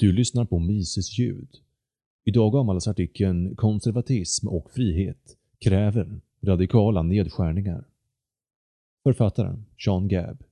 Du lyssnar på Mises ljud. Idag avhandlas artikeln “Konservatism och frihet kräver radikala nedskärningar”. Författaren Sean Gabb.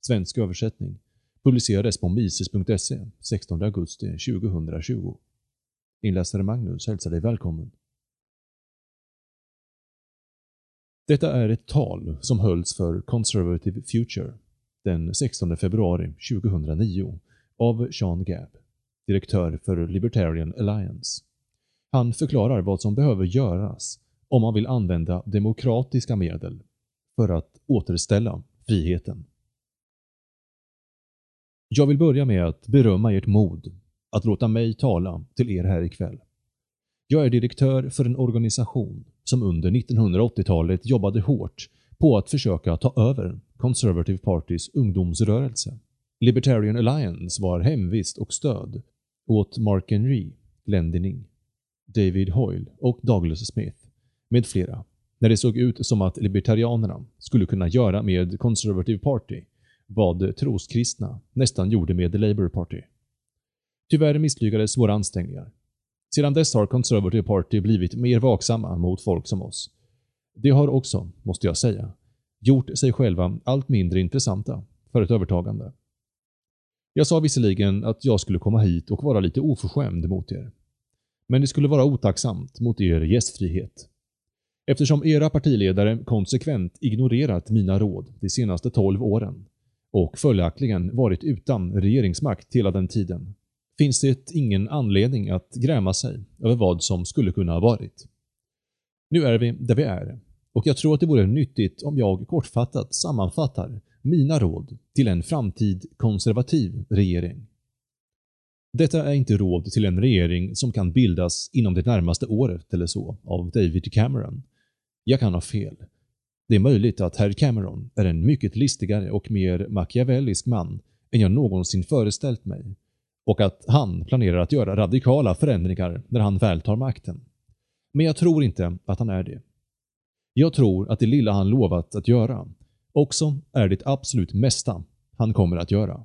Svensk översättning. Publicerades på mises.se 16 augusti 2020. Inläsare Magnus hälsar dig välkommen. Detta är ett tal som hölls för Conservative Future den 16 februari 2009 av Sean Gabb direktör för Libertarian Alliance. Han förklarar vad som behöver göras om man vill använda demokratiska medel för att återställa friheten. Jag vill börja med att berömma ert mod att låta mig tala till er här ikväll. Jag är direktör för en organisation som under 1980-talet jobbade hårt på att försöka ta över Conservative Partys ungdomsrörelse. Libertarian Alliance var hemvist och stöd åt Mark Henry, Glenn Denning, David Hoyle och Douglas Smith med flera när det såg ut som att libertarianerna skulle kunna göra med Conservative Party vad troskristna nästan gjorde med Labour Party. Tyvärr misslyckades våra ansträngningar. Sedan dess har Conservative Party blivit mer vaksamma mot folk som oss. De har också, måste jag säga, gjort sig själva allt mindre intressanta för ett övertagande. Jag sa visserligen att jag skulle komma hit och vara lite oförskämd mot er. Men det skulle vara otacksamt mot er gästfrihet. Eftersom era partiledare konsekvent ignorerat mina råd de senaste 12 åren och följaktligen varit utan regeringsmakt hela den tiden, finns det ingen anledning att gräma sig över vad som skulle kunna ha varit. Nu är vi där vi är och jag tror att det vore nyttigt om jag kortfattat sammanfattar mina råd till en framtid konservativ regering. Detta är inte råd till en regering som kan bildas inom det närmaste året eller så av David Cameron. Jag kan ha fel. Det är möjligt att herr Cameron är en mycket listigare och mer machiavellisk man än jag någonsin föreställt mig och att han planerar att göra radikala förändringar när han väl tar makten. Men jag tror inte att han är det. Jag tror att det lilla han lovat att göra också är det absolut mesta han kommer att göra.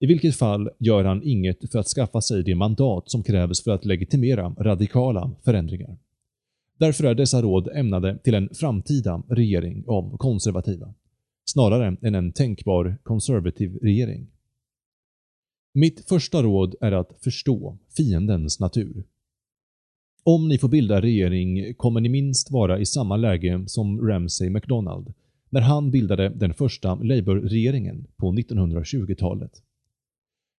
I vilket fall gör han inget för att skaffa sig det mandat som krävs för att legitimera radikala förändringar. Därför är dessa råd ämnade till en framtida regering av konservativa, snarare än en tänkbar konservativ regering. Mitt första råd är att förstå fiendens natur. Om ni får bilda regering kommer ni minst vara i samma läge som Ramsay MacDonald när han bildade den första Labour-regeringen på 1920-talet.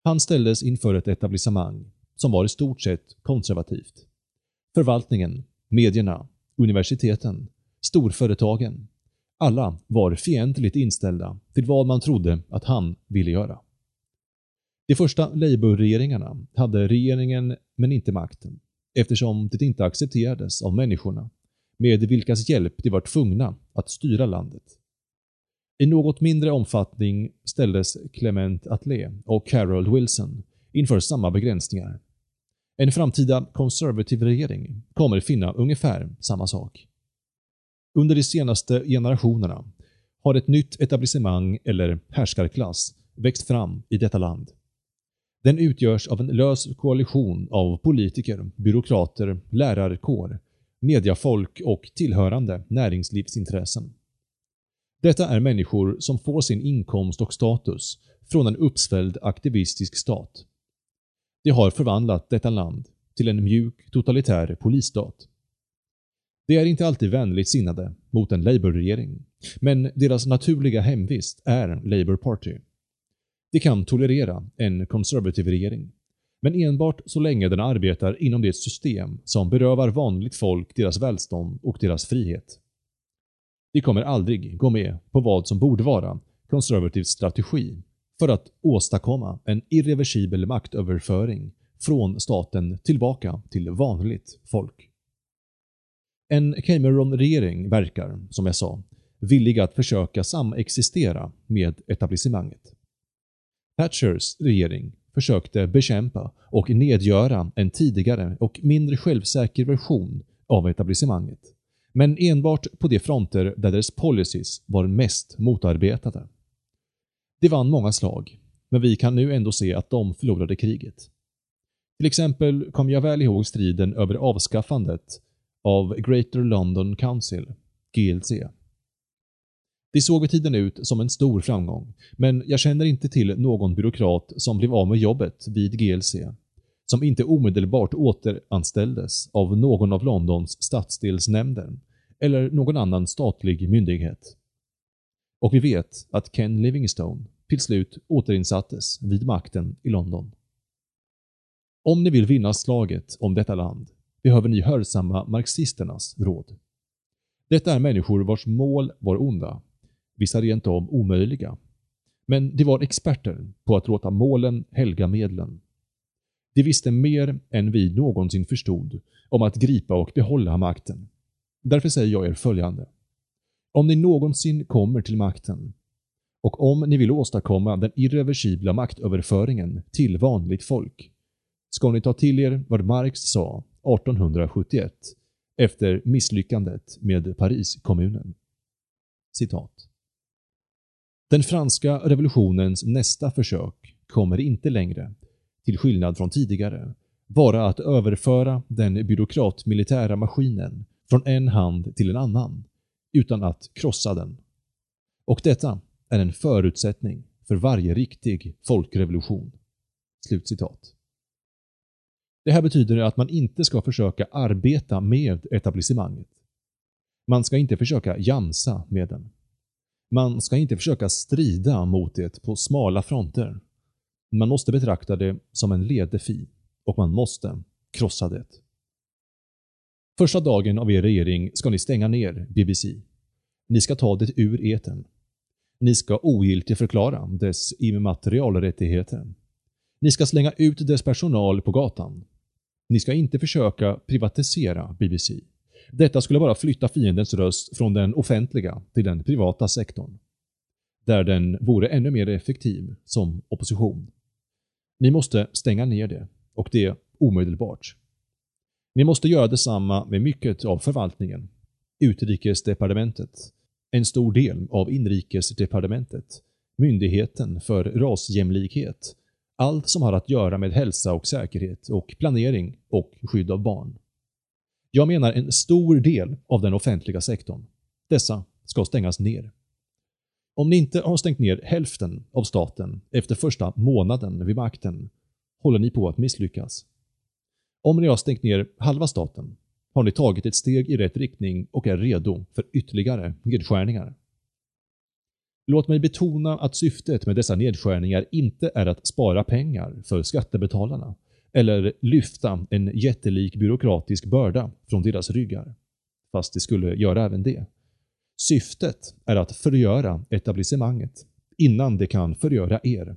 Han ställdes inför ett etablissemang som var i stort sett konservativt. Förvaltningen, medierna, universiteten, storföretagen, alla var fientligt inställda till vad man trodde att han ville göra. De första Labour-regeringarna hade regeringen men inte makten eftersom det inte accepterades av människorna med vilkas hjälp de var tvungna att styra landet. I något mindre omfattning ställdes Clement Attlee och Harold Wilson inför samma begränsningar. En framtida konservativ regering kommer finna ungefär samma sak. Under de senaste generationerna har ett nytt etablissemang eller härskarklass växt fram i detta land. Den utgörs av en lös koalition av politiker, byråkrater, lärarkår, mediafolk och tillhörande näringslivsintressen. Detta är människor som får sin inkomst och status från en uppsvälld aktivistisk stat. De har förvandlat detta land till en mjuk totalitär polisstat. De är inte alltid vänligt sinnade mot en Labour-regering, men deras naturliga hemvist är Labour Party. De kan tolerera en konservativ regering, men enbart så länge den arbetar inom det system som berövar vanligt folk deras välstånd och deras frihet. Vi kommer aldrig gå med på vad som borde vara konservativ strategi för att åstadkomma en irreversibel maktöverföring från staten tillbaka till vanligt folk. En Cameron-regering verkar, som jag sa, villig att försöka samexistera med etablissemanget. Thatchers regering försökte bekämpa och nedgöra en tidigare och mindre självsäker version av etablissemanget men enbart på de fronter där deras policies var mest motarbetade. De vann många slag, men vi kan nu ändå se att de förlorade kriget. Till exempel kommer jag väl ihåg striden över avskaffandet av Greater London Council, GLC. Det såg vid tiden ut som en stor framgång, men jag känner inte till någon byråkrat som blev av med jobbet vid GLC, som inte omedelbart återanställdes av någon av Londons stadsdelsnämnder eller någon annan statlig myndighet. Och vi vet att Ken Livingstone till slut återinsattes vid makten i London. Om ni vill vinna slaget om detta land behöver ni hörsamma marxisternas råd. Detta är människor vars mål var onda, vissa rent om omöjliga. Men de var experter på att låta målen helga medlen. De visste mer än vi någonsin förstod om att gripa och behålla makten. Därför säger jag er följande. Om ni någonsin kommer till makten och om ni vill åstadkomma den irreversibla maktöverföringen till vanligt folk ska ni ta till er vad Marx sa 1871 efter misslyckandet med Pariskommunen. Citat. Den franska revolutionens nästa försök kommer inte längre, till skillnad från tidigare, vara att överföra den byråkratmilitära maskinen från en hand till en annan, utan att krossa den. Och detta är en förutsättning för varje riktig folkrevolution.” Slutcitat. Det här betyder att man inte ska försöka arbeta med etablissemanget. Man ska inte försöka jamsa med den. Man ska inte försöka strida mot det på smala fronter. Man måste betrakta det som en ledefi och man måste krossa det. Första dagen av er regering ska ni stänga ner BBC. Ni ska ta det ur eten. Ni ska ogiltigförklara dess immaterialrättigheter. Ni ska slänga ut dess personal på gatan. Ni ska inte försöka privatisera BBC. Detta skulle bara flytta fiendens röst från den offentliga till den privata sektorn. Där den vore ännu mer effektiv som opposition. Ni måste stänga ner det, och det omedelbart. Ni måste göra detsamma med mycket av förvaltningen. Utrikesdepartementet, en stor del av inrikesdepartementet, Myndigheten för rasjämlikhet, allt som har att göra med hälsa och säkerhet och planering och skydd av barn. Jag menar en stor del av den offentliga sektorn. Dessa ska stängas ner. Om ni inte har stängt ner hälften av staten efter första månaden vid makten håller ni på att misslyckas. Om ni har stängt ner halva staten har ni tagit ett steg i rätt riktning och är redo för ytterligare nedskärningar. Låt mig betona att syftet med dessa nedskärningar inte är att spara pengar för skattebetalarna eller lyfta en jättelik byråkratisk börda från deras ryggar. Fast det skulle göra även det. Syftet är att förgöra etablissemanget innan det kan förgöra er.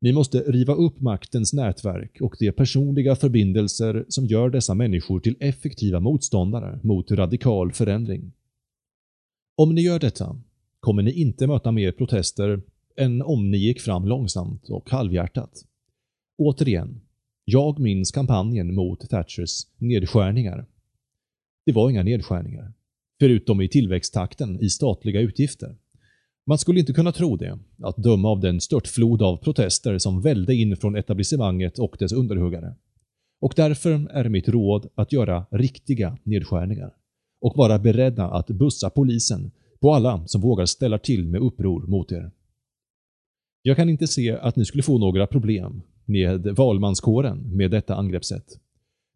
Ni måste riva upp maktens nätverk och de personliga förbindelser som gör dessa människor till effektiva motståndare mot radikal förändring. Om ni gör detta kommer ni inte möta mer protester än om ni gick fram långsamt och halvhjärtat. Återigen, jag minns kampanjen mot Thatchers nedskärningar. Det var inga nedskärningar, förutom i tillväxttakten i statliga utgifter. Man skulle inte kunna tro det, att döma av den störtflod av protester som vällde in från etablissemanget och dess underhuggare. Och därför är mitt råd att göra riktiga nedskärningar och vara beredda att bussa polisen på alla som vågar ställa till med uppror mot er. Jag kan inte se att ni skulle få några problem med valmanskåren med detta angreppssätt.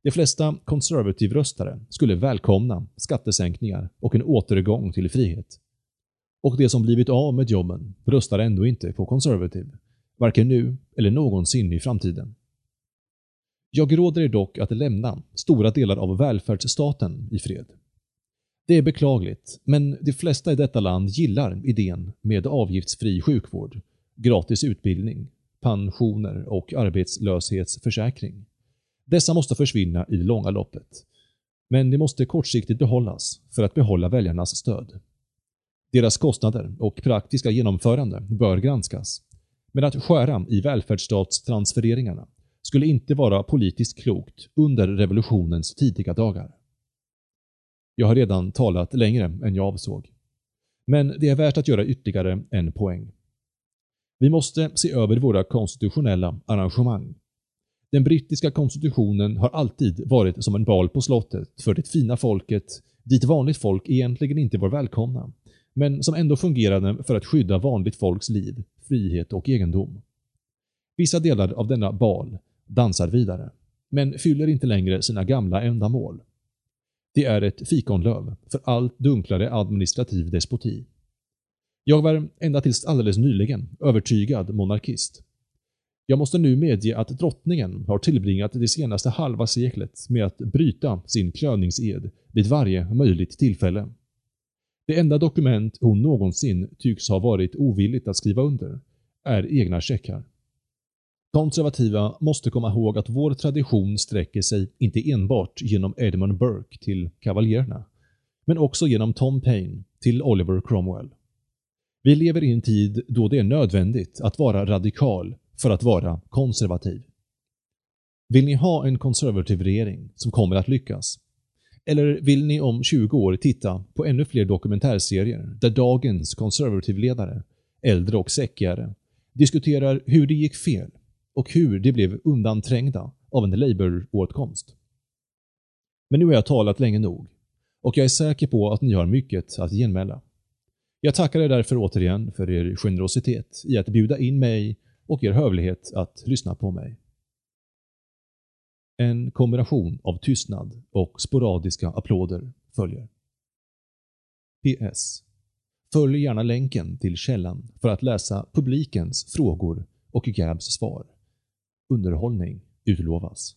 De flesta konservativröstare skulle välkomna skattesänkningar och en återgång till frihet. Och de som blivit av med jobben röstar ändå inte på konservativ, varken nu eller någonsin i framtiden. Jag råder er dock att lämna stora delar av välfärdsstaten i fred. Det är beklagligt, men de flesta i detta land gillar idén med avgiftsfri sjukvård, gratis utbildning, pensioner och arbetslöshetsförsäkring. Dessa måste försvinna i det långa loppet. Men de måste kortsiktigt behållas för att behålla väljarnas stöd. Deras kostnader och praktiska genomförande bör granskas. Men att skära i välfärdsstatstransfereringarna skulle inte vara politiskt klokt under revolutionens tidiga dagar. Jag har redan talat längre än jag avsåg. Men det är värt att göra ytterligare en poäng. Vi måste se över våra konstitutionella arrangemang. Den brittiska konstitutionen har alltid varit som en bal på slottet för det fina folket, dit vanligt folk egentligen inte var välkomna, men som ändå fungerade för att skydda vanligt folks liv, frihet och egendom. Vissa delar av denna bal dansar vidare, men fyller inte längre sina gamla ändamål. Det är ett fikonlöv för allt dunklare administrativ despoti. Jag var ända tills alldeles nyligen övertygad monarkist. Jag måste nu medge att drottningen har tillbringat det senaste halva seklet med att bryta sin klöningsed vid varje möjligt tillfälle. Det enda dokument hon någonsin tycks ha varit ovilligt att skriva under är egna checkar. Konservativa måste komma ihåg att vår tradition sträcker sig inte enbart genom Edmund Burke till kavaljerna, men också genom Tom Paine till Oliver Cromwell. Vi lever i en tid då det är nödvändigt att vara radikal för att vara konservativ. Vill ni ha en konservativ regering som kommer att lyckas? Eller vill ni om 20 år titta på ännu fler dokumentärserier där dagens konservativledare, äldre och säckigare, diskuterar hur det gick fel och hur de blev undanträngda av en Labour-åtkomst? Men nu har jag talat länge nog och jag är säker på att ni har mycket att genmäla. Jag tackar er därför återigen för er generositet i att bjuda in mig och er hövlighet att lyssna på mig. En kombination av tystnad och sporadiska applåder följer. PS. Följ gärna länken till källan för att läsa publikens frågor och Gabs svar. Underhållning utlovas.